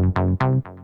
当当当当。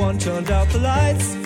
Someone turned out the lights.